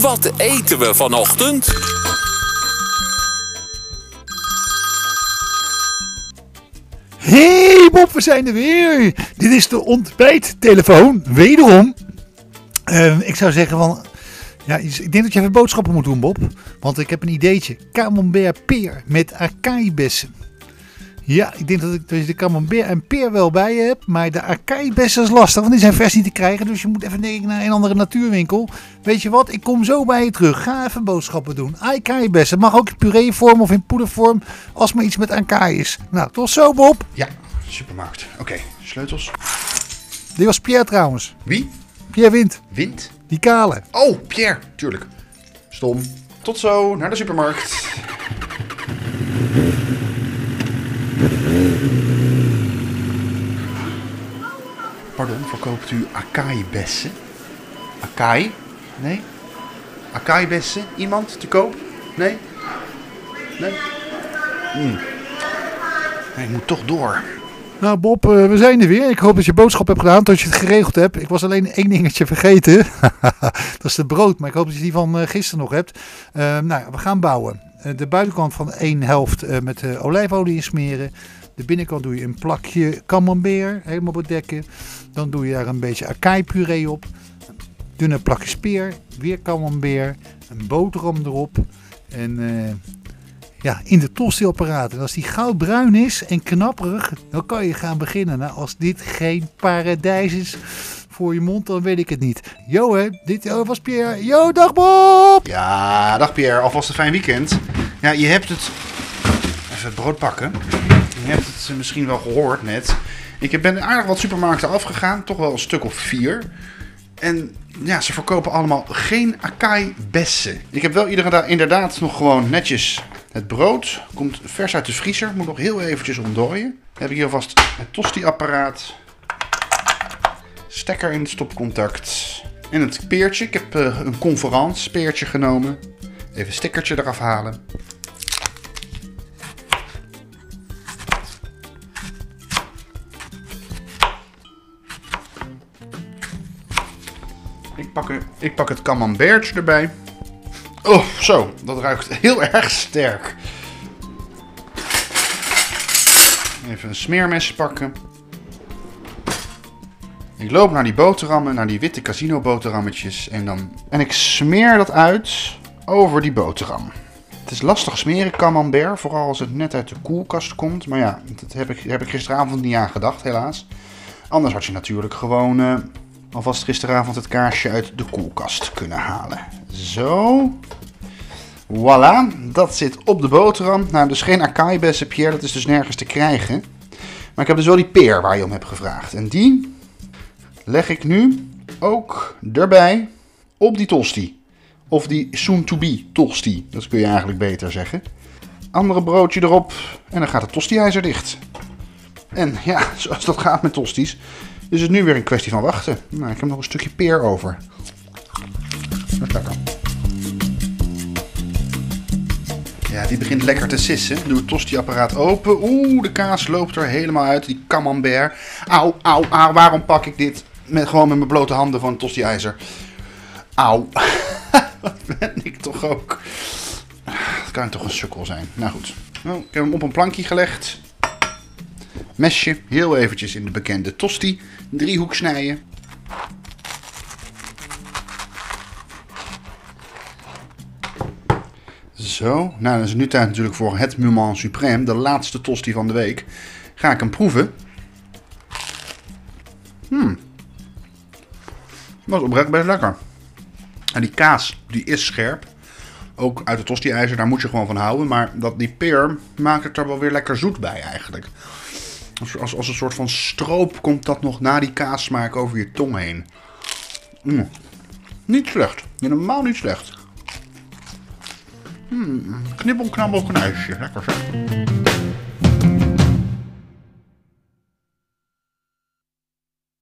Wat eten we vanochtend? Hey Bob, we zijn er weer. Dit is de ontbijttelefoon, wederom. Uh, ik zou zeggen van, ja, ik denk dat je even boodschappen moet doen Bob. Want ik heb een ideetje. Camembert peer met acai-bessen. Ja, ik denk dat ik de camembert en peer wel bij je heb. Maar de acai-bessen is lastig, want die zijn vers niet te krijgen. Dus je moet even denk ik, naar een andere natuurwinkel. Weet je wat, ik kom zo bij je terug. Ga even boodschappen doen. Acai-bessen mag ook in pureevorm of in poedervorm. Als maar iets met acai is. Nou, tot zo Bob. Ja, supermarkt. Oké, sleutels. Dit was Pierre trouwens. Wie? Pierre Wind. Wind? Die kale. Oh, Pierre, tuurlijk. Stom. Tot zo, naar de supermarkt. Pardon, verkoopt u acai-bessen? Acai? Nee? Acai-bessen? Iemand te koop? Nee? Nee? Hmm. Ik moet toch door. Nou Bob, uh, we zijn er weer. Ik hoop dat je boodschap hebt gedaan, dat je het geregeld hebt. Ik was alleen één dingetje vergeten. dat is de brood, maar ik hoop dat je die van uh, gisteren nog hebt. Uh, nou, we gaan bouwen. de buitenkant van één helft met olijfolie insmeren. De binnenkant doe je een plakje camembert helemaal bedekken. Dan doe je daar een beetje acai puree op. Dunne plakje speer, weer camembert, een boterham erop. En uh, ja, in de tostiapparaat. En als die goudbruin is en knapperig, dan kan je gaan beginnen. Nou, als dit geen paradijs is voor je mond, dan weet ik het niet. Jo hè, dit was Pierre. Jo, dag Bob! Ja, dag Pierre. Alvast een fijn weekend. Ja, je hebt het... Even het brood pakken. Je hebt het misschien wel gehoord net. Ik ben aardig wat supermarkten afgegaan, toch wel een stuk of vier. En ja, ze verkopen allemaal geen acai-bessen. Ik heb wel iedere inderdaad nog gewoon netjes het brood. Komt vers uit de vriezer, moet nog heel eventjes ontdooien. Dan heb ik hier alvast het tosti-apparaat. Stekker in het stopcontact. En het peertje. Ik heb uh, een conference peertje genomen. Even stickertje eraf halen. Ik pak, het camembertje erbij. Oh, zo. Dat ruikt heel erg sterk. Even een smeermes pakken. Ik loop naar die boterhammen, naar die witte casino boterhammetjes. En, dan, en ik smeer dat uit over die boterham. Het is lastig smeren, camembert. Vooral als het net uit de koelkast komt. Maar ja, dat heb ik, heb ik gisteravond niet aan gedacht, helaas. Anders had je natuurlijk gewoon... Uh, alvast gisteravond het kaarsje uit de koelkast kunnen halen. Zo. Voilà, dat zit op de boterham. Nou, dus geen acai-bessen, Pierre, dat is dus nergens te krijgen. Maar ik heb dus wel die peer waar je om hebt gevraagd. En die leg ik nu ook erbij op die tosti. Of die soon-to-be tosti, dat kun je eigenlijk beter zeggen. Andere broodje erop en dan gaat het tosti-ijzer dicht. En ja, zoals dat gaat met tosties, is het nu weer een kwestie van wachten. Nou, ik heb nog een stukje peer over. Dat is. Ja, die begint lekker te sissen. Doe het tosti-apparaat open. Oeh, de kaas loopt er helemaal uit. Die camembert. Auw, auw, auw. Waarom pak ik dit met, gewoon met mijn blote handen van het tosti-ijzer? Auw. Wat ben ik toch ook. Dat kan toch een sukkel zijn. Nou goed. Nou, ik heb hem op een plankje gelegd. Mesje. Heel eventjes in de bekende tosti. Driehoek snijden. Zo, nou dan is nu tijd natuurlijk voor het moment suprême, de laatste tosti van de week. Ga ik hem proeven. Hmm. Was oprecht best lekker. En die kaas, die is scherp. Ook uit het tosti-ijzer, daar moet je gewoon van houden. Maar dat, die peer maakt het er wel weer lekker zoet bij eigenlijk. Als, als, als een soort van stroop komt dat nog na die kaassmaak over je tong heen. Mm. Niet slecht. Helemaal niet slecht. Hmm, knibbel, knabbel, knuisje. Lekker zeg.